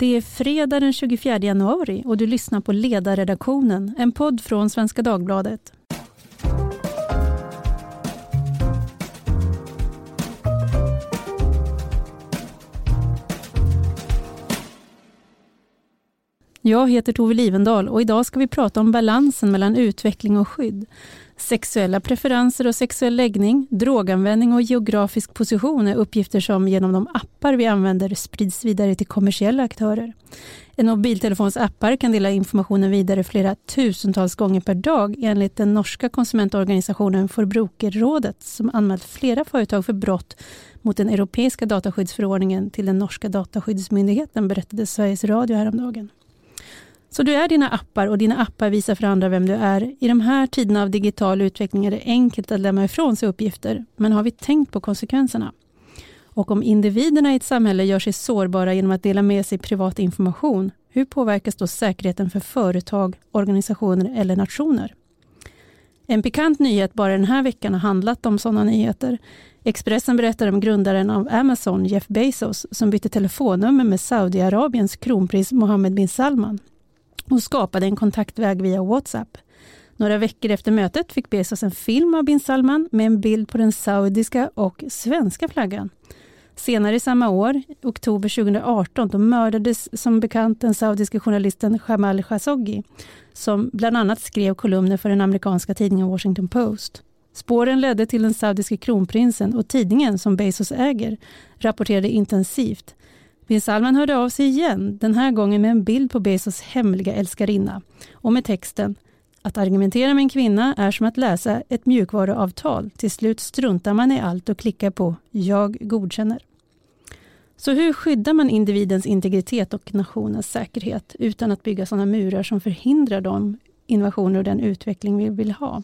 Det är fredag den 24 januari och du lyssnar på Ledarredaktionen, en podd från Svenska Dagbladet. Jag heter Tove Livendal och idag ska vi prata om balansen mellan utveckling och skydd. Sexuella preferenser och sexuell läggning, droganvändning och geografisk position är uppgifter som genom de appar vi använder sprids vidare till kommersiella aktörer. En mobiltelefons appar kan dela informationen vidare flera tusentals gånger per dag enligt den norska konsumentorganisationen Forbrukerrådet som anmält flera företag för brott mot den europeiska dataskyddsförordningen till den norska dataskyddsmyndigheten, berättade Sveriges Radio häromdagen. Så du är dina appar och dina appar visar för andra vem du är. I de här tiderna av digital utveckling är det enkelt att lämna ifrån sig uppgifter, men har vi tänkt på konsekvenserna? Och om individerna i ett samhälle gör sig sårbara genom att dela med sig privat information, hur påverkas då säkerheten för företag, organisationer eller nationer? En pikant nyhet bara den här veckan har handlat om sådana nyheter. Expressen berättar om grundaren av Amazon, Jeff Bezos, som bytte telefonnummer med Saudiarabiens kronprins Mohammed bin Salman och skapade en kontaktväg via WhatsApp. Några veckor efter mötet fick Bezos en film av bin Salman med en bild på den saudiska och svenska flaggan. Senare i samma år, oktober 2018, då mördades som bekant den saudiska journalisten Jamal Khashoggi som bland annat skrev kolumner för den amerikanska tidningen Washington Post. Spåren ledde till den saudiske kronprinsen och tidningen som Bezos äger rapporterade intensivt bin Salman hörde av sig igen, den här gången med en bild på Bezos hemliga älskarinna och med texten att argumentera med en kvinna är som att läsa ett mjukvaruavtal. Till slut struntar man i allt och klickar på ”Jag godkänner”. Så hur skyddar man individens integritet och nationens säkerhet utan att bygga sådana murar som förhindrar de innovationer och den utveckling vi vill ha?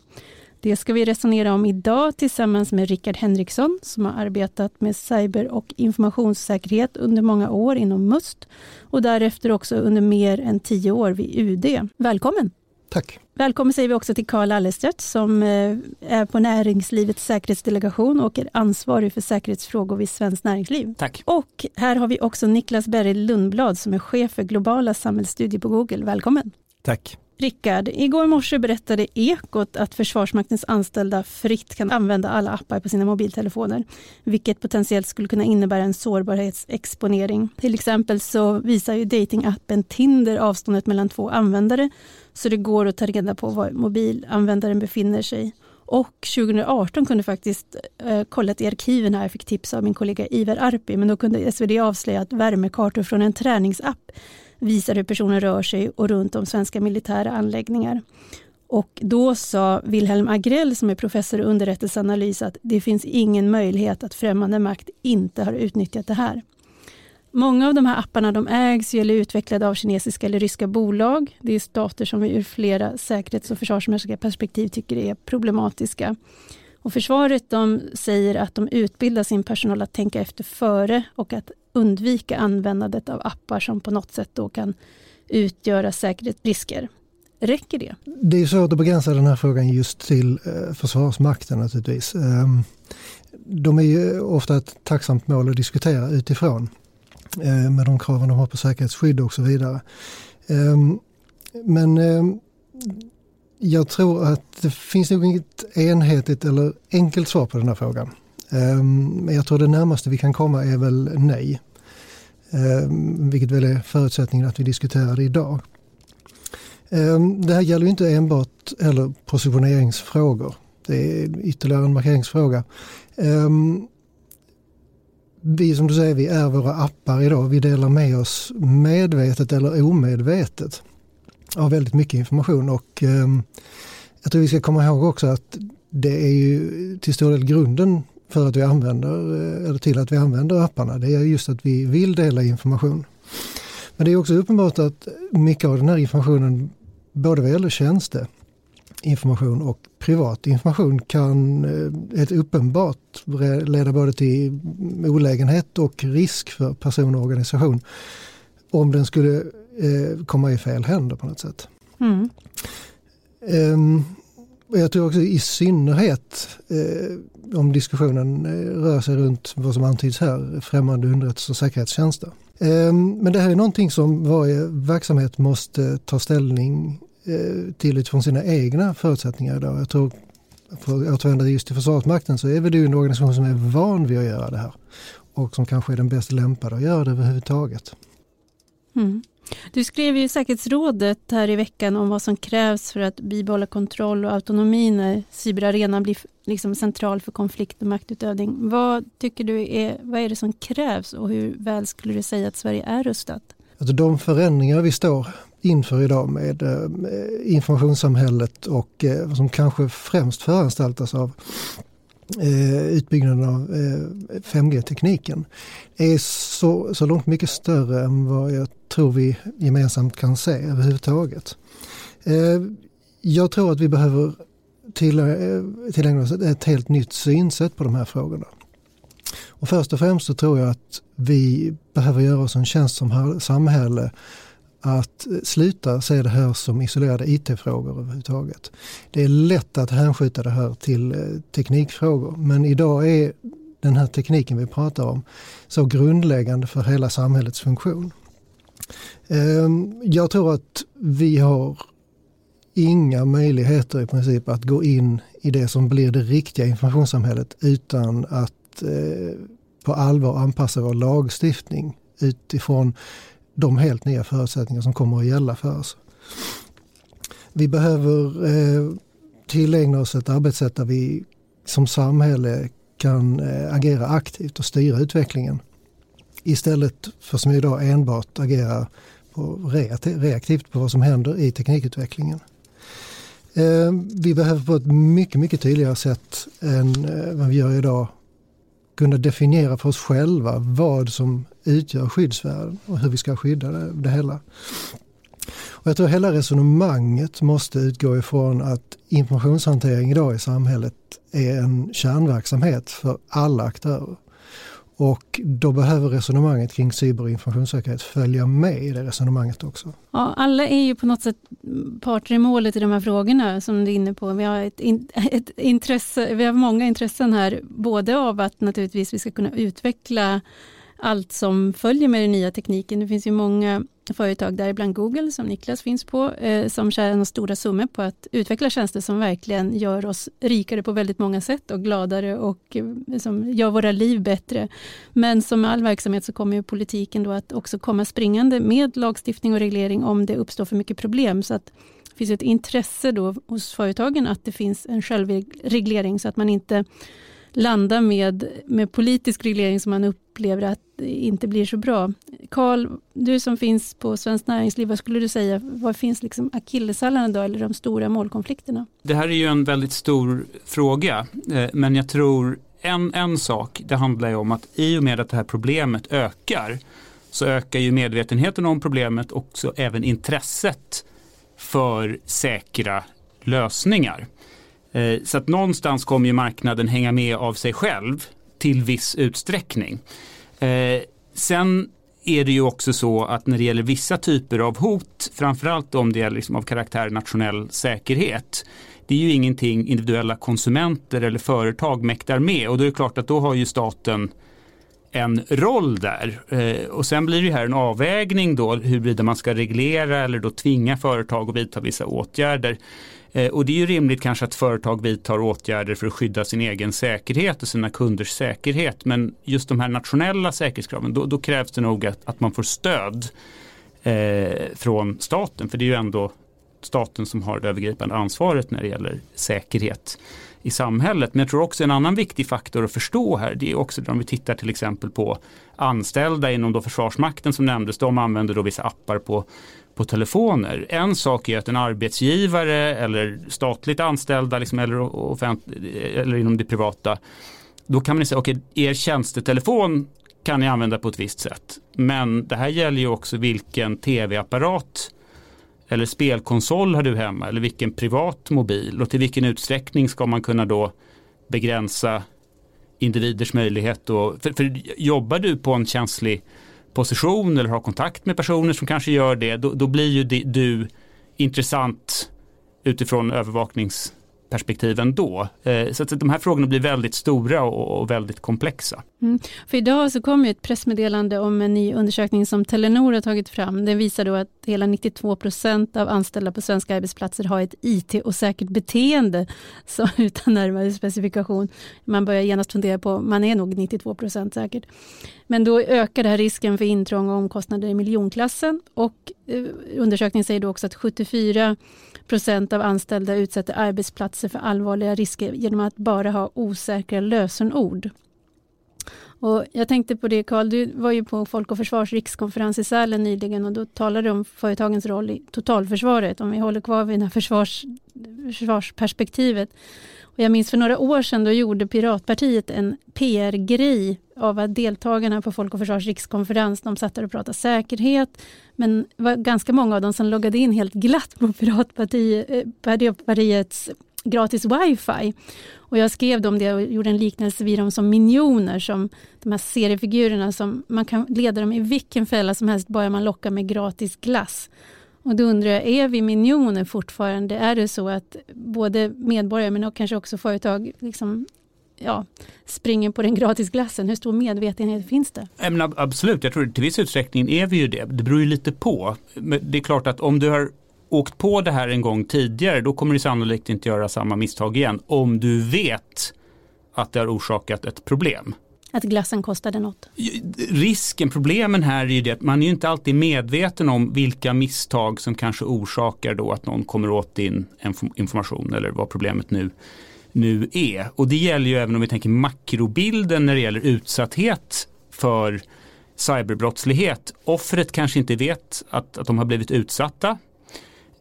Det ska vi resonera om idag tillsammans med Rickard Henriksson som har arbetat med cyber och informationssäkerhet under många år inom MUST och därefter också under mer än tio år vid UD. Välkommen! Tack! Välkommen säger vi också till Karl Allestedt som eh, är på Näringslivets säkerhetsdelegation och är ansvarig för säkerhetsfrågor vid Svenskt Näringsliv. Tack! Och här har vi också Niklas Berg Lundblad som är chef för globala samhällsstudier på Google. Välkommen! Tack! Rickard, igår morse berättade Ekot att Försvarsmaktens anställda fritt kan använda alla appar på sina mobiltelefoner, vilket potentiellt skulle kunna innebära en sårbarhetsexponering. Till exempel så visar ju datingappen Tinder avståndet mellan två användare, så det går att ta reda på var mobilanvändaren befinner sig. Och 2018 kunde faktiskt eh, kollat i arkiven här, fick tips av min kollega Ivar Arpi, men då kunde SvD avslöja att värmekartor från en träningsapp visar hur personen rör sig och runt om svenska militära anläggningar. Och då sa Wilhelm Agrell som är professor i underrättelseanalys att det finns ingen möjlighet att främmande makt inte har utnyttjat det här. Många av de här apparna de ägs eller är utvecklade av kinesiska eller ryska bolag. Det är stater som vi ur flera säkerhets och försvarsmässiga perspektiv tycker är problematiska. Och försvaret de säger att de utbildar sin personal att tänka efter före och att undvika användandet av appar som på något sätt då kan utgöra säkerhetsrisker. Räcker det? Det är svårt att begränsa den här frågan just till eh, Försvarsmakten naturligtvis. Ehm, de är ju ofta ett tacksamt mål att diskutera utifrån eh, med de kraven de har på säkerhetsskydd och så vidare. Ehm, men ehm, jag tror att det finns nog inget enhetligt eller enkelt svar på den här frågan. Ehm, men jag tror det närmaste vi kan komma är väl nej. Ehm, vilket väl är förutsättningen att vi diskuterar det idag. Ehm, det här gäller ju inte enbart eller positioneringsfrågor. Det är ytterligare en markeringsfråga. Vi som du säger, vi är våra appar idag. Vi delar med oss medvetet eller omedvetet av väldigt mycket information och ehm, jag tror vi ska komma ihåg också att det är ju till stor del grunden för att vi använder, eh, eller till att vi använder apparna. Det är just att vi vill dela information. Men det är också uppenbart att mycket av den här informationen, både vad gäller tjänsteinformation och privat information kan eh, ett uppenbart leda både till olägenhet och risk för person och organisation om den skulle eh, komma i fel händer på något sätt. Mm. Um, jag tror också i synnerhet eh, om diskussionen eh, rör sig runt vad som antyds här, främmande underrättelse och säkerhetstjänster. Ehm, men det här är någonting som varje verksamhet måste ta ställning eh, till utifrån sina egna förutsättningar. Idag. Jag tror, för att återvända just till Försvarsmakten, så är vi en organisation som är van vid att göra det här och som kanske är den bäst lämpade att göra det överhuvudtaget. Mm. Du skrev ju säkerhetsrådet här i veckan om vad som krävs för att bibehålla kontroll och autonomi när cyberarenan blir liksom central för konflikt och maktutövning. Vad tycker du är, vad är det som krävs och hur väl skulle du säga att Sverige är rustat? Alltså de förändringar vi står inför idag med eh, informationssamhället och eh, som kanske främst föranstaltas av eh, utbyggnaden av eh, 5G-tekniken är så, så långt mycket större än vad jag tror vi gemensamt kan se överhuvudtaget. Eh, jag tror att vi behöver till, eh, tillägna oss ett helt nytt synsätt på de här frågorna. Och först och främst så tror jag att vi behöver göra oss en tjänst som samhälle att sluta se det här som isolerade IT-frågor överhuvudtaget. Det är lätt att hänskjuta det här till eh, teknikfrågor men idag är den här tekniken vi pratar om så grundläggande för hela samhällets funktion. Ehm, jag tror att vi har inga möjligheter i princip att gå in i det som blir det riktiga informationssamhället utan att eh, på allvar anpassa vår lagstiftning utifrån de helt nya förutsättningar som kommer att gälla för oss. Vi behöver eh, tillägna oss ett arbetssätt där vi som samhälle kan eh, agera aktivt och styra utvecklingen. Istället för som idag enbart agera på reaktivt på vad som händer i teknikutvecklingen. Eh, vi behöver på ett mycket, mycket tydligare sätt än eh, vad vi gör idag kunna definiera för oss själva vad som utgör skyddsvärden och hur vi ska skydda det, det hela. Och jag tror hela resonemanget måste utgå ifrån att informationshantering idag i samhället är en kärnverksamhet för alla aktörer. Och då behöver resonemanget kring cyber och informationssäkerhet följa med i det resonemanget också. Ja, alla är ju på något sätt parter i målet i de här frågorna som du är inne på. Vi har, ett, ett intresse, vi har många intressen här, både av att naturligtvis vi ska kunna utveckla allt som följer med den nya tekniken. Det finns ju många företag, däribland Google som Niklas finns på, eh, som tjänar stora summor på att utveckla tjänster som verkligen gör oss rikare på väldigt många sätt och gladare och eh, som gör våra liv bättre. Men som med all verksamhet så kommer ju politiken då att också komma springande med lagstiftning och reglering om det uppstår för mycket problem. Så att det finns ett intresse då hos företagen att det finns en självreglering så att man inte landa med, med politisk reglering som man upplever att det inte blir så bra. Karl, du som finns på Svenskt Näringsliv, vad skulle du säga, vad finns liksom akilleshälarna då, eller de stora målkonflikterna? Det här är ju en väldigt stor fråga, eh, men jag tror en, en sak, det handlar ju om att i och med att det här problemet ökar så ökar ju medvetenheten om problemet och också även intresset för säkra lösningar. Eh, så att någonstans kommer ju marknaden hänga med av sig själv till viss utsträckning. Eh, sen är det ju också så att när det gäller vissa typer av hot, framförallt om det är liksom av karaktär nationell säkerhet, det är ju ingenting individuella konsumenter eller företag mäktar med och då är det klart att då har ju staten en roll där. Eh, och sen blir det här en avvägning då huruvida man ska reglera eller då tvinga företag att vidta vissa åtgärder. Eh, och det är ju rimligt kanske att företag vidtar åtgärder för att skydda sin egen säkerhet och sina kunders säkerhet. Men just de här nationella säkerhetskraven, då, då krävs det nog att, att man får stöd eh, från staten. För det är ju ändå staten som har det övergripande ansvaret när det gäller säkerhet i samhället. Men jag tror också en annan viktig faktor att förstå här det är också om vi tittar till exempel på anställda inom då Försvarsmakten som nämndes. De använder då vissa appar på på telefoner. En sak är att en arbetsgivare eller statligt anställda liksom, eller, offent, eller inom det privata då kan man säga okej okay, er tjänstetelefon kan ni använda på ett visst sätt. Men det här gäller ju också vilken tv-apparat eller spelkonsol har du hemma eller vilken privat mobil och till vilken utsträckning ska man kunna då begränsa individers möjlighet. Och, för, för jobbar du på en känslig position eller har kontakt med personer som kanske gör det, då, då blir ju det, du intressant utifrån övervakningsperspektiven då. ändå. Eh, så att de här frågorna blir väldigt stora och väldigt komplexa. Mm. För idag så kom ett pressmeddelande om en ny undersökning som Telenor har tagit fram. Den visar då att hela 92 procent av anställda på svenska arbetsplatser har ett IT och säkert beteende. Så utan närmare specifikation. Man börjar genast fundera på, man är nog 92 procent säkert. Men då ökar det här risken för intrång och omkostnader i miljonklassen. Och eh, undersökningen säger då också att 74 procent av anställda utsätter arbetsplatser för allvarliga risker genom att bara ha osäkra lösenord. Och jag tänkte på det Karl, du var ju på Folk och Försvars rikskonferens i Sälen nyligen och då talade du om företagens roll i totalförsvaret, om vi håller kvar vid det här försvars, försvarsperspektivet. Och jag minns för några år sedan då gjorde Piratpartiet en PR-grej av att deltagarna på Folk och Försvars rikskonferens, de satt där och pratade säkerhet, men det var ganska många av dem som loggade in helt glatt på eh, Piratpartiets gratis wifi. Och jag skrev om det och gjorde en liknelse vid dem som minioner, som de här seriefigurerna som man kan leda dem i vilken fälla som helst bara man lockar med gratis glass. Och då undrar jag, är vi minioner fortfarande? Är det så att både medborgare men kanske också företag liksom, ja, springer på den gratisglassen? Hur stor medvetenhet finns det? Men absolut, jag tror till viss utsträckning är vi ju det. Det beror ju lite på. Men det är klart att om du har åkt på det här en gång tidigare då kommer du sannolikt inte göra samma misstag igen om du vet att det har orsakat ett problem. Att glassen kostade något? Risken, problemen här är ju det att man är ju inte alltid medveten om vilka misstag som kanske orsakar då att någon kommer åt din information eller vad problemet nu, nu är. Och det gäller ju även om vi tänker makrobilden när det gäller utsatthet för cyberbrottslighet. Offret kanske inte vet att, att de har blivit utsatta.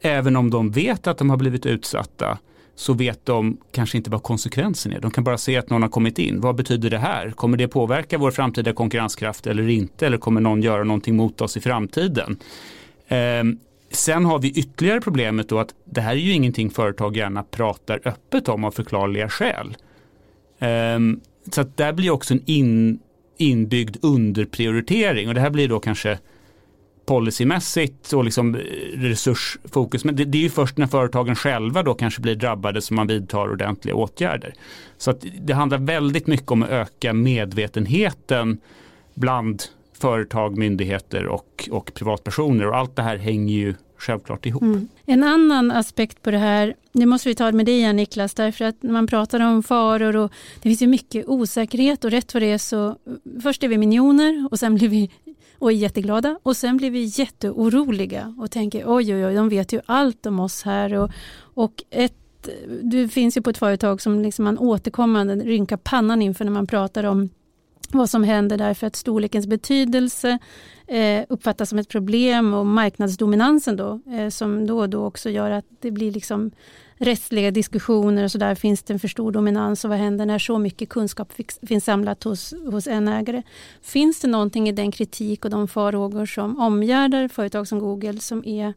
Även om de vet att de har blivit utsatta så vet de kanske inte vad konsekvensen är. De kan bara se att någon har kommit in. Vad betyder det här? Kommer det påverka vår framtida konkurrenskraft eller inte? Eller kommer någon göra någonting mot oss i framtiden? Eh, sen har vi ytterligare problemet då att det här är ju ingenting företag gärna pratar öppet om av förklarliga skäl. Eh, så att där blir också en in, inbyggd underprioritering och det här blir då kanske policymässigt och liksom eh, resursfokus. Men det, det, är ju först när företagen själva då kanske blir drabbade som man vidtar ordentliga åtgärder. Så att det handlar väldigt mycket om att öka medvetenheten bland företag, myndigheter och, och privatpersoner och allt det här hänger ju självklart ihop. Mm. En annan aspekt på det här, nu måste vi ta med dig igen Niklas, därför att när man pratar om faror och det finns ju mycket osäkerhet och rätt vad det är så först är vi miljoner och sen blir vi och är jätteglada. Och sen blir vi jätteoroliga och tänker oj oj oj, de vet ju allt om oss här. Och, och ett du finns ju på ett företag som liksom man återkommande rynkar pannan inför när man pratar om vad som händer därför att storlekens betydelse eh, uppfattas som ett problem och marknadsdominansen då eh, som då och då också gör att det blir liksom rättsliga diskussioner och så där finns det en för stor dominans och vad händer när så mycket kunskap finns samlat hos, hos en ägare? Finns det någonting i den kritik och de farhågor som omgärdar företag som Google som är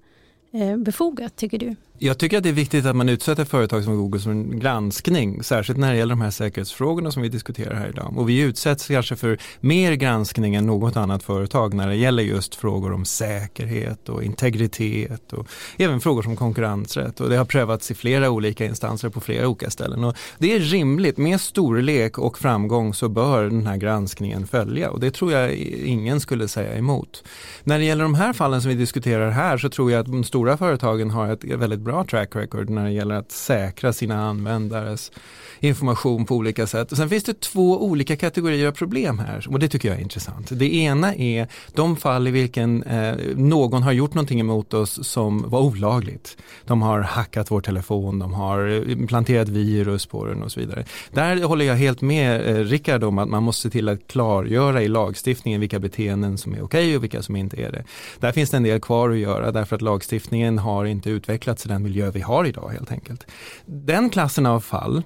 eh, befogat tycker du? Jag tycker att det är viktigt att man utsätter företag som Google för en granskning, särskilt när det gäller de här säkerhetsfrågorna som vi diskuterar här idag. Och vi utsätts kanske för mer granskning än något annat företag när det gäller just frågor om säkerhet och integritet och även frågor som konkurrensrätt. Och det har prövats i flera olika instanser på flera olika ställen. Och det är rimligt, med storlek och framgång så bör den här granskningen följa och det tror jag ingen skulle säga emot. När det gäller de här fallen som vi diskuterar här så tror jag att de stora företagen har ett väldigt bra track record när det gäller att säkra sina användares information på olika sätt. Och sen finns det två olika kategorier av problem här och det tycker jag är intressant. Det ena är de fall i vilken eh, någon har gjort någonting emot oss som var olagligt. De har hackat vår telefon, de har eh, planterat virus på den och så vidare. Där håller jag helt med eh, Rickard om att man måste se till att klargöra i lagstiftningen vilka beteenden som är okej okay och vilka som inte är det. Där finns det en del kvar att göra därför att lagstiftningen har inte utvecklats i den den miljö vi har idag helt enkelt. Den klassen av fall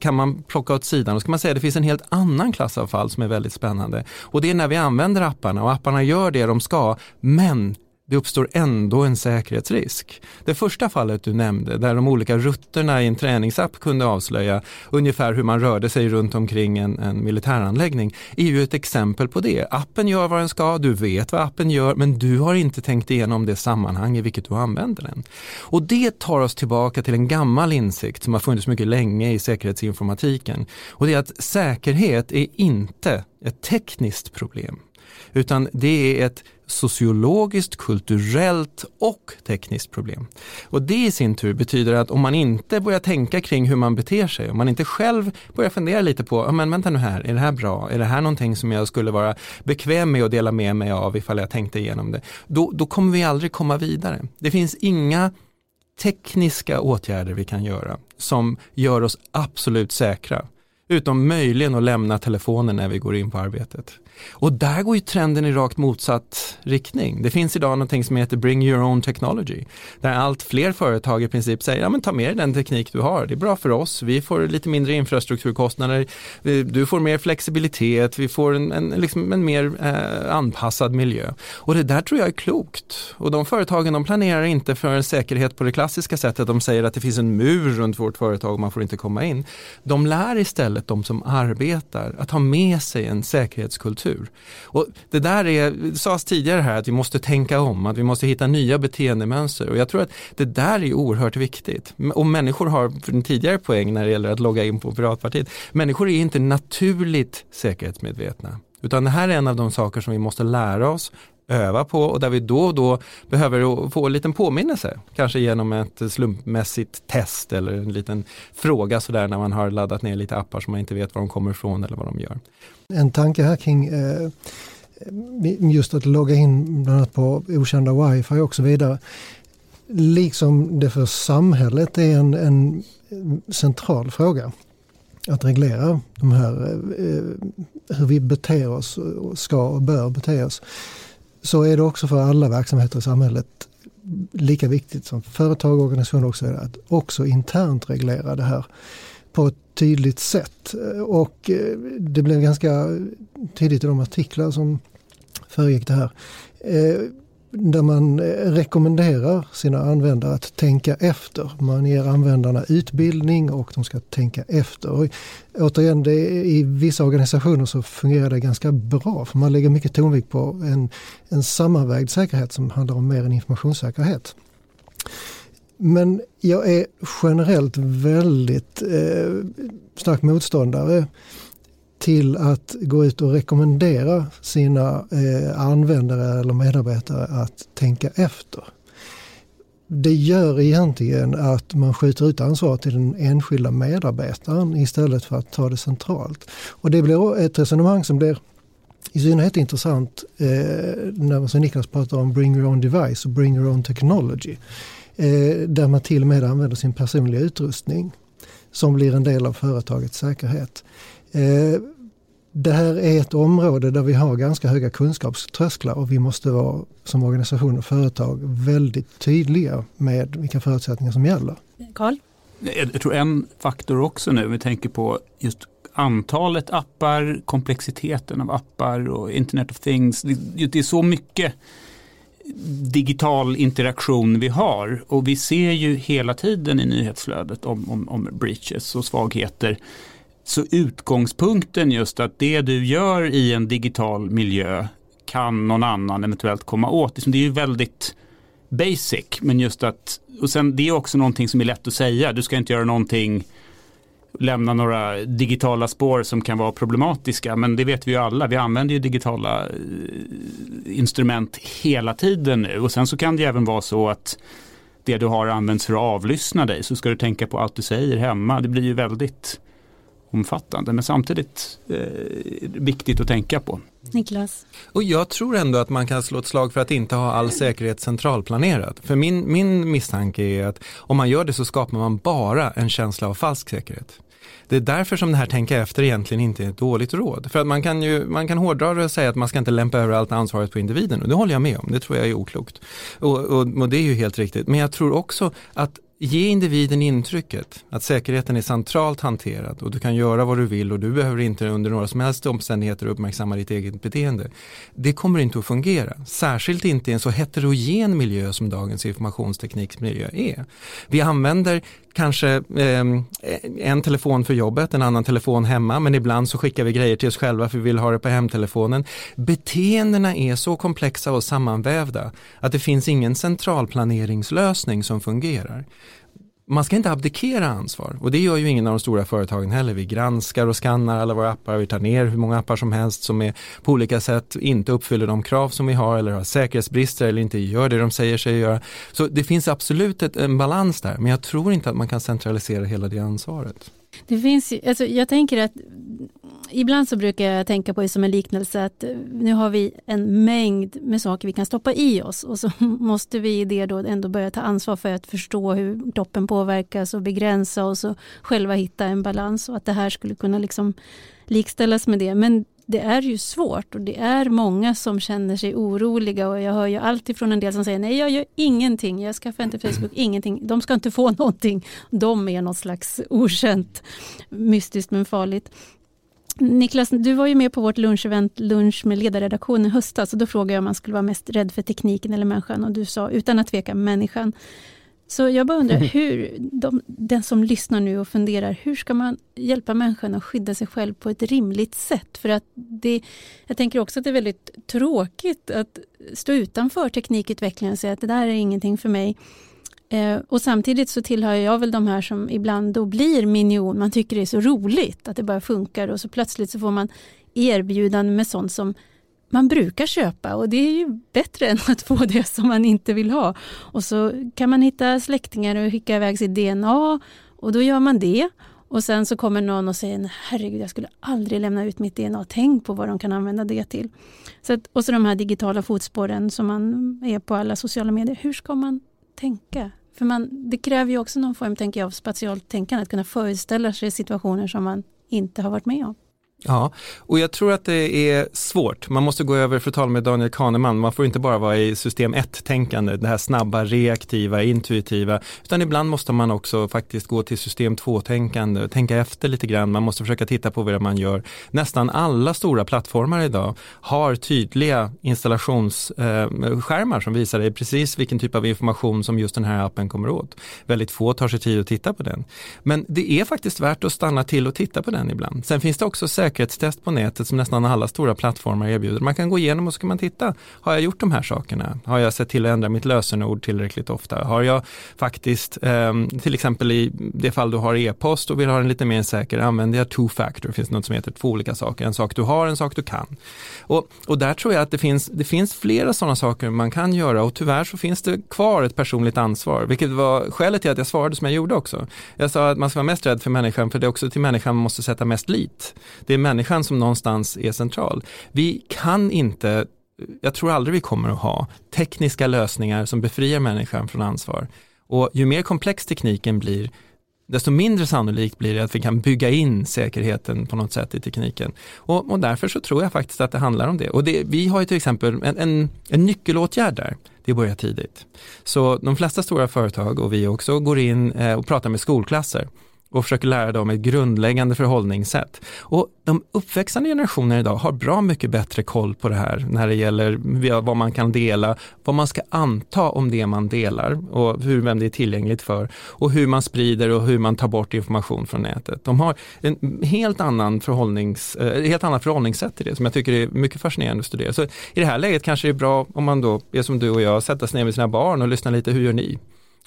kan man plocka åt sidan och ska man säga att det finns en helt annan klass av fall som är väldigt spännande och det är när vi använder apparna och apparna gör det de ska men det uppstår ändå en säkerhetsrisk. Det första fallet du nämnde, där de olika rutterna i en träningsapp kunde avslöja ungefär hur man rörde sig runt omkring en, en militäranläggning, är ju ett exempel på det. Appen gör vad den ska, du vet vad appen gör, men du har inte tänkt igenom det sammanhang i vilket du använder den. Och det tar oss tillbaka till en gammal insikt som har funnits mycket länge i säkerhetsinformatiken. Och det är att säkerhet är inte ett tekniskt problem, utan det är ett sociologiskt, kulturellt och tekniskt problem. Och det i sin tur betyder att om man inte börjar tänka kring hur man beter sig, om man inte själv börjar fundera lite på, men vänta nu här, är det här bra? Är det här någonting som jag skulle vara bekväm med att dela med mig av ifall jag tänkte igenom det? Då, då kommer vi aldrig komma vidare. Det finns inga tekniska åtgärder vi kan göra som gör oss absolut säkra. Utom möjligen att lämna telefonen när vi går in på arbetet. Och där går ju trenden i rakt motsatt riktning. Det finns idag någonting som heter Bring Your Own Technology. Där allt fler företag i princip säger, ja men ta med dig den teknik du har, det är bra för oss, vi får lite mindre infrastrukturkostnader, du får mer flexibilitet, vi får en, en, liksom en mer eh, anpassad miljö. Och det där tror jag är klokt. Och de företagen de planerar inte för en säkerhet på det klassiska sättet, de säger att det finns en mur runt vårt företag och man får inte komma in. De lär istället de som arbetar att ha med sig en säkerhetskultur kultur. Och det där är, det sades tidigare här att vi måste tänka om, att vi måste hitta nya beteendemönster och jag tror att det där är oerhört viktigt. Och människor har, för en tidigare poäng när det gäller att logga in på Piratpartiet, människor är inte naturligt säkerhetsmedvetna. Utan det här är en av de saker som vi måste lära oss, öva på och där vi då och då behöver få en liten påminnelse. Kanske genom ett slumpmässigt test eller en liten fråga sådär när man har laddat ner lite appar som man inte vet var de kommer ifrån eller vad de gör. En tanke här kring eh, eh just att logga in bland annat på okända wifi och så vidare. Liksom det för samhället är en, en central fråga att reglera de här, eh, eh hur vi beter oss, ska och bör bete oss så är det också för alla verksamheter i samhället lika viktigt som företag och organisationer också är att också internt reglera det här på ett tydligt sätt. Och eh, det blev ganska tidigt i de artiklar som föregick det här. Eh, där man eh, rekommenderar sina användare att tänka efter. Man ger användarna utbildning och de ska tänka efter. Och återigen, det, i vissa organisationer så fungerar det ganska bra för man lägger mycket tonvikt på en, en sammanvägd säkerhet som handlar om mer än informationssäkerhet. Men jag är generellt väldigt eh, stark motståndare till att gå ut och rekommendera sina eh, användare eller medarbetare att tänka efter. Det gör egentligen att man skjuter ut ansvaret till den enskilda medarbetaren istället för att ta det centralt. Och det blir ett resonemang som blir i synnerhet intressant eh, när som Niklas pratar om bring your own device och bring your own technology. Eh, där man till och med använder sin personliga utrustning som blir en del av företagets säkerhet. Eh, det här är ett område där vi har ganska höga kunskapströsklar och vi måste vara som organisation och företag väldigt tydliga med vilka förutsättningar som gäller. Carl? Jag tror en faktor också nu, vi tänker på just antalet appar, komplexiteten av appar och Internet of Things. Det är så mycket digital interaktion vi har och vi ser ju hela tiden i nyhetsflödet om, om, om breaches och svagheter. Så utgångspunkten just att det du gör i en digital miljö kan någon annan eventuellt komma åt. Det är ju väldigt basic, men just att, och sen det är också någonting som är lätt att säga, du ska inte göra någonting lämna några digitala spår som kan vara problematiska. Men det vet vi ju alla, vi använder ju digitala eh, instrument hela tiden nu. Och sen så kan det även vara så att det du har används för att avlyssna dig. Så ska du tänka på allt du säger hemma. Det blir ju väldigt omfattande men samtidigt eh, viktigt att tänka på. Niklas? Och jag tror ändå att man kan slå ett slag för att inte ha all säkerhet centralplanerad. För min, min misstanke är att om man gör det så skapar man bara en känsla av falsk säkerhet. Det är därför som det här tänka efter egentligen inte är ett dåligt råd. För att man kan ju man kan hårdra det och säga att man ska inte lämpa över allt ansvaret på individen och det håller jag med om, det tror jag är oklokt. Och, och, och det är ju helt riktigt. Men jag tror också att ge individen intrycket att säkerheten är centralt hanterad och du kan göra vad du vill och du behöver inte under några som helst omständigheter uppmärksamma ditt eget beteende. Det kommer inte att fungera, särskilt inte i en så heterogen miljö som dagens informationsteknikmiljö är. Vi använder kanske eh, en telefon för jobbet, en annan telefon hemma, men ibland så skickar vi grejer till oss själva för vi vill ha det på hemtelefonen. Beteendena är så komplexa och sammanvävda att det finns ingen centralplaneringslösning som fungerar man ska inte abdikera ansvar och det gör ju ingen av de stora företagen heller. Vi granskar och skannar alla våra appar, vi tar ner hur många appar som helst som är på olika sätt inte uppfyller de krav som vi har eller har säkerhetsbrister eller inte gör det de säger sig göra. Så det finns absolut ett, en balans där men jag tror inte att man kan centralisera hela det ansvaret. Det finns, alltså jag tänker att ibland så brukar jag tänka på det som en liknelse att eh, nu har vi en mängd med saker vi kan stoppa i oss och så måste vi i det då ändå börja ta ansvar för att förstå hur kroppen påverkas och begränsa oss och själva hitta en balans och att det här skulle kunna liksom likställas med det. Men det är ju svårt och det är många som känner sig oroliga och jag hör ju alltifrån en del som säger nej jag gör ingenting, jag skaffar inte Facebook, ingenting, de ska inte få någonting. De är något slags okänt, mystiskt men farligt. Niklas, du var ju med på vårt lunchevent Lunch med ledarredaktionen i höstas och då frågade jag om man skulle vara mest rädd för tekniken eller människan och du sa utan att tveka människan. Så jag bara undrar, hur, de, den som lyssnar nu och funderar, hur ska man hjälpa människan att skydda sig själv på ett rimligt sätt? För att det, jag tänker också att det är väldigt tråkigt att stå utanför teknikutvecklingen och säga att det där är ingenting för mig. Eh, och samtidigt så tillhör jag väl de här som ibland då blir minion. Man tycker det är så roligt att det bara funkar och så plötsligt så får man erbjudanden med sånt som man brukar köpa och det är ju bättre än att få det som man inte vill ha. Och så kan man hitta släktingar och skicka iväg sitt DNA och då gör man det. Och sen så kommer någon och säger herregud jag skulle aldrig lämna ut mitt DNA, tänk på vad de kan använda det till. Så att, och så de här digitala fotspåren som man är på alla sociala medier, hur ska man tänka? För man, det kräver ju också någon form tänker jag, av spatialt tänkande, att kunna föreställa sig situationer som man inte har varit med om. Ja, och jag tror att det är svårt. Man måste gå över, för att tala med Daniel Kahneman, man får inte bara vara i system 1-tänkande, det här snabba, reaktiva, intuitiva, utan ibland måste man också faktiskt gå till system 2-tänkande, tänka efter lite grann, man måste försöka titta på vad man gör. Nästan alla stora plattformar idag har tydliga installationsskärmar eh, som visar dig precis vilken typ av information som just den här appen kommer åt. Väldigt få tar sig tid att titta på den. Men det är faktiskt värt att stanna till och titta på den ibland. Sen finns det också säkerhetstest på nätet som nästan alla stora plattformar erbjuder. Man kan gå igenom och så kan man titta, har jag gjort de här sakerna? Har jag sett till att ändra mitt lösenord tillräckligt ofta? Har jag faktiskt, eh, till exempel i det fall du har e-post och vill ha den lite mer säker, använder jag two-factor, det finns något som heter två olika saker, en sak du har, en sak du kan. Och, och där tror jag att det finns, det finns flera sådana saker man kan göra och tyvärr så finns det kvar ett personligt ansvar, vilket var skälet till att jag svarade som jag gjorde också. Jag sa att man ska vara mest rädd för människan, för det är också till människan man måste sätta mest lit. Det är människan som någonstans är central. Vi kan inte, jag tror aldrig vi kommer att ha tekniska lösningar som befriar människan från ansvar. Och ju mer komplex tekniken blir, desto mindre sannolikt blir det att vi kan bygga in säkerheten på något sätt i tekniken. Och, och därför så tror jag faktiskt att det handlar om det. Och det, vi har ju till exempel en, en, en nyckelåtgärd där, det börjar tidigt. Så de flesta stora företag och vi också går in eh, och pratar med skolklasser och försöker lära dem ett grundläggande förhållningssätt. Och de uppväxande generationerna idag har bra mycket bättre koll på det här när det gäller vad man kan dela, vad man ska anta om det man delar och hur, vem det är tillgängligt för och hur man sprider och hur man tar bort information från nätet. De har en helt annan förhållnings, eh, helt annat förhållningssätt till det som jag tycker är mycket fascinerande att studera. Så i det här läget kanske det är bra om man då är som du och jag, sätta sig ner med sina barn och lyssna lite, hur gör ni?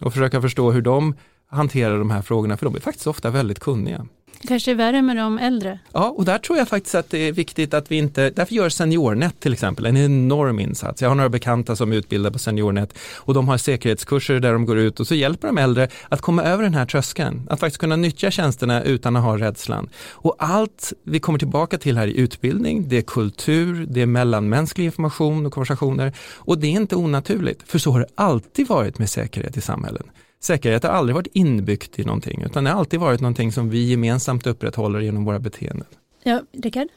Och försöka förstå hur de hantera de här frågorna för de är faktiskt ofta väldigt kunniga. Kanske är värre med de äldre? Ja, och där tror jag faktiskt att det är viktigt att vi inte, därför gör SeniorNet till exempel en enorm insats. Jag har några bekanta som utbildar på SeniorNet och de har säkerhetskurser där de går ut och så hjälper de äldre att komma över den här tröskeln, att faktiskt kunna nyttja tjänsterna utan att ha rädslan. Och allt vi kommer tillbaka till här i utbildning, det är kultur, det är mellanmänsklig information och konversationer och det är inte onaturligt, för så har det alltid varit med säkerhet i samhällen. Säkerhet har aldrig varit inbyggt i någonting, utan det har alltid varit någonting som vi gemensamt upprätthåller genom våra beteenden. Ja, Rickard?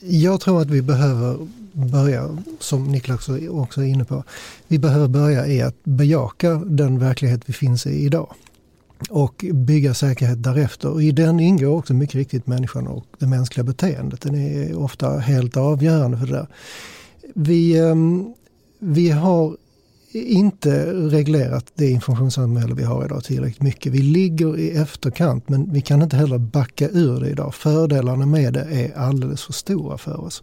Jag tror att vi behöver börja, som Niklas också är inne på, vi behöver börja i att bejaka den verklighet vi finns i idag och bygga säkerhet därefter. Och I den ingår också mycket riktigt människan och det mänskliga beteendet. Den är ofta helt avgörande för det där. Vi, ehm, vi har inte reglerat det informationssamhälle vi har idag tillräckligt mycket. Vi ligger i efterkant men vi kan inte heller backa ur det idag. Fördelarna med det är alldeles för stora för oss.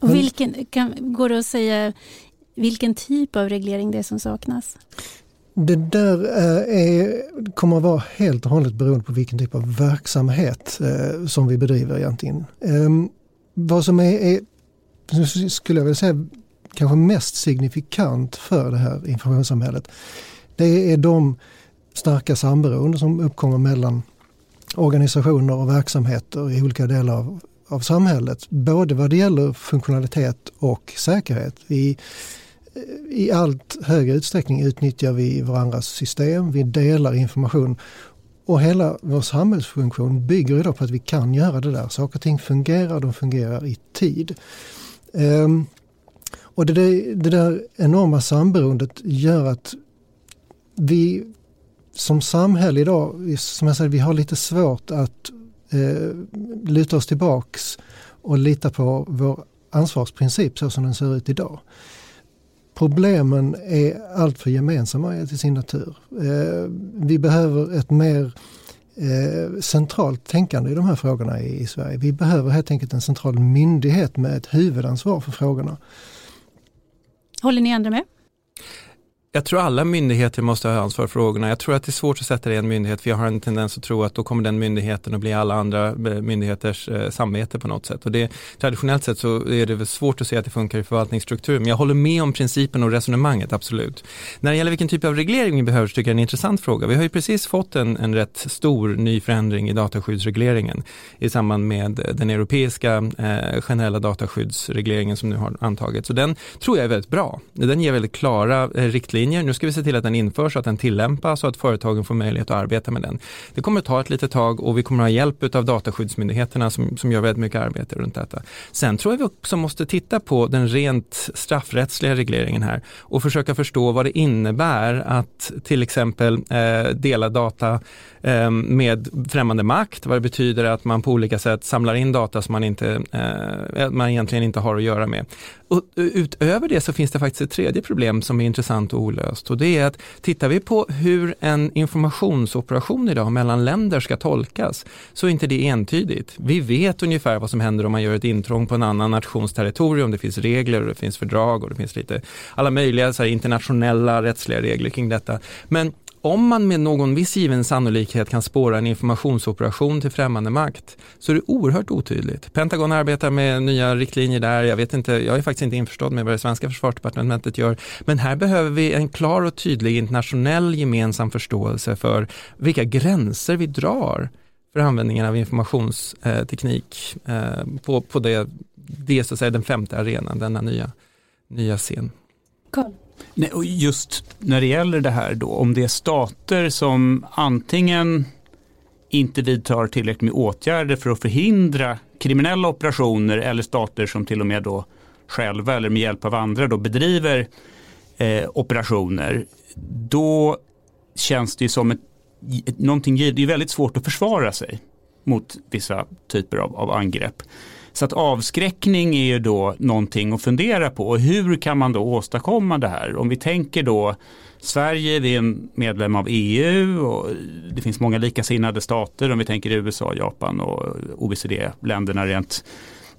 Och vilken, kan, går det att säga vilken typ av reglering det är som saknas? Det där eh, är, kommer att vara helt och hållet beroende på vilken typ av verksamhet eh, som vi bedriver egentligen. Eh, vad som är, är, skulle jag vilja säga, kanske mest signifikant för det här informationssamhället, det är de starka samberoende som uppkommer mellan organisationer och verksamheter i olika delar av, av samhället. Både vad det gäller funktionalitet och säkerhet. Vi, eh, I allt högre utsträckning utnyttjar vi varandras system, vi delar information och hela vår samhällsfunktion bygger idag på att vi kan göra det där. Saker och ting fungerar, de fungerar i tid. Um, och det där, det där enorma samberoendet gör att vi som samhälle idag, som jag säger, vi har lite svårt att eh, luta oss tillbaks och lita på vår ansvarsprincip så som den ser ut idag. Problemen är alltför gemensamma till sin natur. Eh, vi behöver ett mer eh, centralt tänkande i de här frågorna i, i Sverige. Vi behöver helt enkelt en central myndighet med ett huvudansvar för frågorna. Håller ni andra med? Jag tror alla myndigheter måste ha ansvar för frågorna. Jag tror att det är svårt att sätta det i en myndighet för jag har en tendens att tro att då kommer den myndigheten att bli alla andra eh, myndigheters eh, samvete på något sätt. Och det, traditionellt sett så är det väl svårt att se att det funkar i förvaltningsstruktur. Men jag håller med om principen och resonemanget, absolut. När det gäller vilken typ av reglering vi behöver så tycker jag det är en intressant fråga. Vi har ju precis fått en, en rätt stor ny förändring i dataskyddsregleringen i samband med den europeiska eh, generella dataskyddsregleringen som nu har antagits. Så den tror jag är väldigt bra. Den ger väldigt klara eh, riktlinjer riktlinjer. Nu ska vi se till att den införs, och att den tillämpas och att företagen får möjlighet att arbeta med den. Det kommer att ta ett litet tag och vi kommer att ha hjälp av dataskyddsmyndigheterna som, som gör väldigt mycket arbete runt detta. Sen tror jag vi också måste titta på den rent straffrättsliga regleringen här och försöka förstå vad det innebär att till exempel eh, dela data eh, med främmande makt, vad det betyder att man på olika sätt samlar in data som man, inte, eh, man egentligen inte har att göra med. Och eh, utöver det så finns det faktiskt ett tredje problem som är intressant och olöst och det är att tittar vi på hur en informationsoperation idag mellan länder ska tolkas så är inte det entydigt. Vi vet ungefär vad som händer om man gör ett intrång på en annan nations territorium. Det finns regler och det finns fördrag och det finns lite alla möjliga så internationella rättsliga regler kring detta. Men om man med någon viss given sannolikhet kan spåra en informationsoperation till främmande makt så är det oerhört otydligt. Pentagon arbetar med nya riktlinjer där. Jag vet inte, jag är faktiskt inte införstådd med vad det svenska försvarsdepartementet gör. Men här behöver vi en klar och tydlig internationell gemensam förståelse för vilka gränser vi drar för användningen av informationsteknik eh, på, på det, det så att säga den femte arenan, denna nya, nya scen. Carl. Nej, och just när det gäller det här då, om det är stater som antingen inte vidtar tillräckligt med åtgärder för att förhindra kriminella operationer eller stater som till och med då själva eller med hjälp av andra då bedriver eh, operationer, då känns det ju som ett, någonting, det är väldigt svårt att försvara sig mot vissa typer av, av angrepp. Så att avskräckning är ju då någonting att fundera på. och hur kan man då åstadkomma det här? Om vi tänker då Sverige, vi är en medlem av EU och det finns många likasinnade stater om vi tänker USA, Japan och OECD-länderna rent,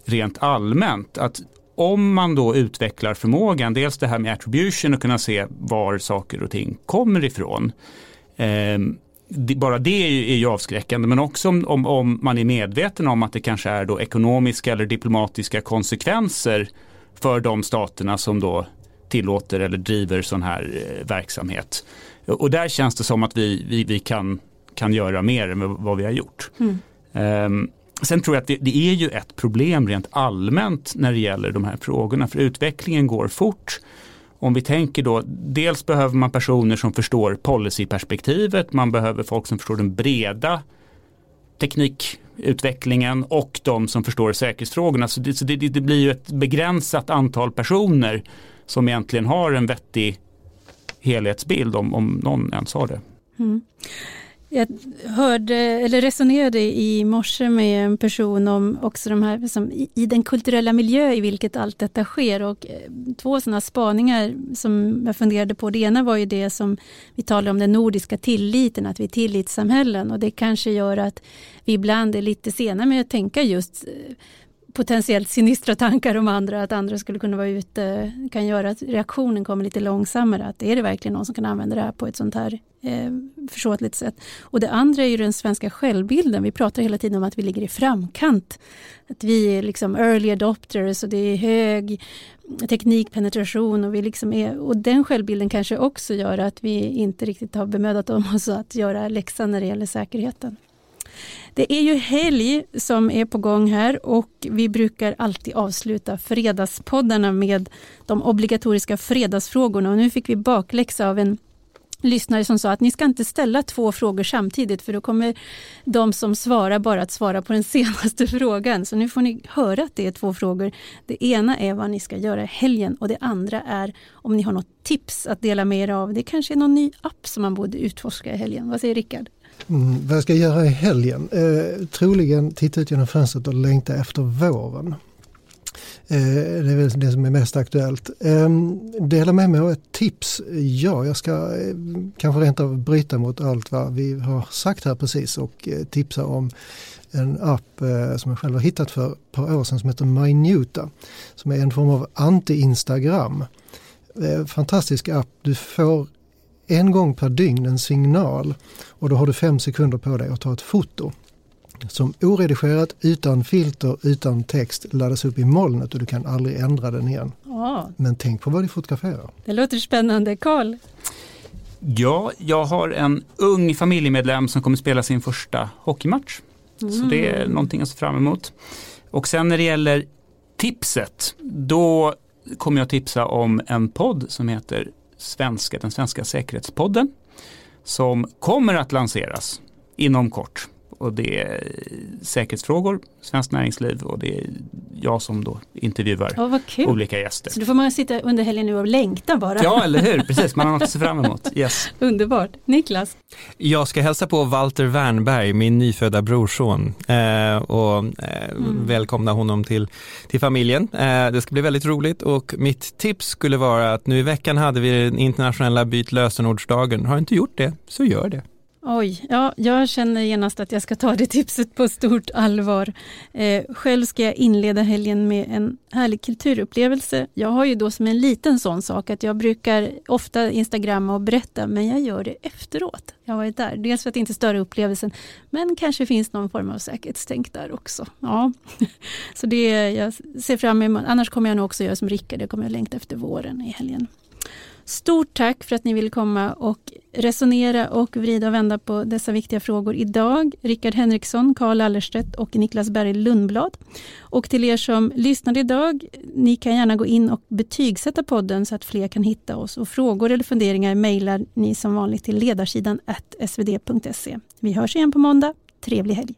rent allmänt. Att om man då utvecklar förmågan, dels det här med attribution och kunna se var saker och ting kommer ifrån. Eh, bara det är ju, avskräckande men också om, om, om, man är medveten om att det kanske är då ekonomiska eller diplomatiska konsekvenser för de staterna som då tillåter eller driver sån här eh, verksamhet. Och där känns det som att vi, vi, vi kan, kan göra mer än vad vi har gjort. Mm. Um, sen tror jag att det, det, är ju ett problem rent allmänt när det gäller de här frågorna för utvecklingen går fort om vi tänker då, dels behöver man personer som förstår policyperspektivet, man behöver folk som förstår den breda teknikutvecklingen och de som förstår säkerhetsfrågorna. Så det, så det, det blir ju ett begränsat antal personer som egentligen har en vettig helhetsbild om, om någon ens har det. Mm. Jag hörde, eller resonerade i morse med en person om också de här, liksom, i, i den kulturella miljö i vilket allt detta sker och eh, två sådana spaningar som jag funderade på. Det ena var ju det som vi talade om den nordiska tilliten, att vi är tillitssamhällen och det kanske gör att vi ibland är lite sena med att tänka just eh, potentiellt sinistra tankar om andra, att andra skulle kunna vara ute, kan göra att reaktionen kommer lite långsammare. Att är det verkligen någon som kan använda det här på ett sånt här eh, försåtligt sätt? Och det andra är ju den svenska självbilden. Vi pratar hela tiden om att vi ligger i framkant. Att vi är liksom early adopters och det är hög teknikpenetration och, vi liksom är, och den självbilden kanske också gör att vi inte riktigt har bemödat om oss att göra läxan när det gäller säkerheten. Det är ju helg som är på gång här och vi brukar alltid avsluta fredagspoddarna med de obligatoriska fredagsfrågorna och nu fick vi bakläxa av en lyssnare som sa att ni ska inte ställa två frågor samtidigt för då kommer de som svarar bara att svara på den senaste frågan. Så nu får ni höra att det är två frågor. Det ena är vad ni ska göra i helgen och det andra är om ni har något tips att dela med er av. Det kanske är någon ny app som man borde utforska i helgen. Vad säger Rickard? Mm, vad jag ska göra i helgen? Eh, troligen titta ut genom fönstret och längta efter våren. Eh, det är väl det som är mest aktuellt. Eh, dela med mig av ett tips. Ja, jag ska eh, kanske rent av bryta mot allt vad vi har sagt här precis och eh, tipsa om en app eh, som jag själv har hittat för ett par år sedan som heter Minuta. Som är en form av anti-Instagram. Eh, fantastisk app. Du får en gång per dygn en signal och då har du fem sekunder på dig att ta ett foto som oredigerat, utan filter, utan text laddas upp i molnet och du kan aldrig ändra den igen. Ja. Men tänk på vad du fotograferar. Det låter spännande. Karl? Ja, jag har en ung familjemedlem som kommer spela sin första hockeymatch. Mm. Så det är någonting att se fram emot. Och sen när det gäller tipset, då kommer jag tipsa om en podd som heter svenska, den svenska säkerhetspodden som kommer att lanseras inom kort. Och det är säkerhetsfrågor, svenskt näringsliv och det är jag som då intervjuar oh, olika gäster. Så då får man sitta under helgen nu och längta bara. Ja, eller hur, precis, man har något att se fram emot. Yes. Underbart. Niklas? Jag ska hälsa på Walter Wernberg, min nyfödda brorson eh, och eh, mm. välkomna honom till, till familjen. Eh, det ska bli väldigt roligt och mitt tips skulle vara att nu i veckan hade vi den internationella byt lösenordsdagen. Har inte gjort det, så gör det. Oj, ja, jag känner genast att jag ska ta det tipset på stort allvar. Eh, själv ska jag inleda helgen med en härlig kulturupplevelse. Jag har ju då som en liten sån sak att jag brukar ofta instagramma och berätta, men jag gör det efteråt. Jag har varit där, dels för att inte störa upplevelsen, men kanske finns någon form av säkerhetstänk där också. Ja. Så det jag ser fram emot, annars kommer jag nog också göra som Rickard, jag kommer att längta efter våren i helgen. Stort tack för att ni ville komma och resonera och vrida och vända på dessa viktiga frågor idag. Rickard Henriksson, Karl Allerstedt och Niklas Berg Lundblad. Och till er som lyssnade idag, ni kan gärna gå in och betygsätta podden så att fler kan hitta oss. Och frågor eller funderingar mejlar ni som vanligt till ledarsidan svd.se. Vi hörs igen på måndag. Trevlig helg!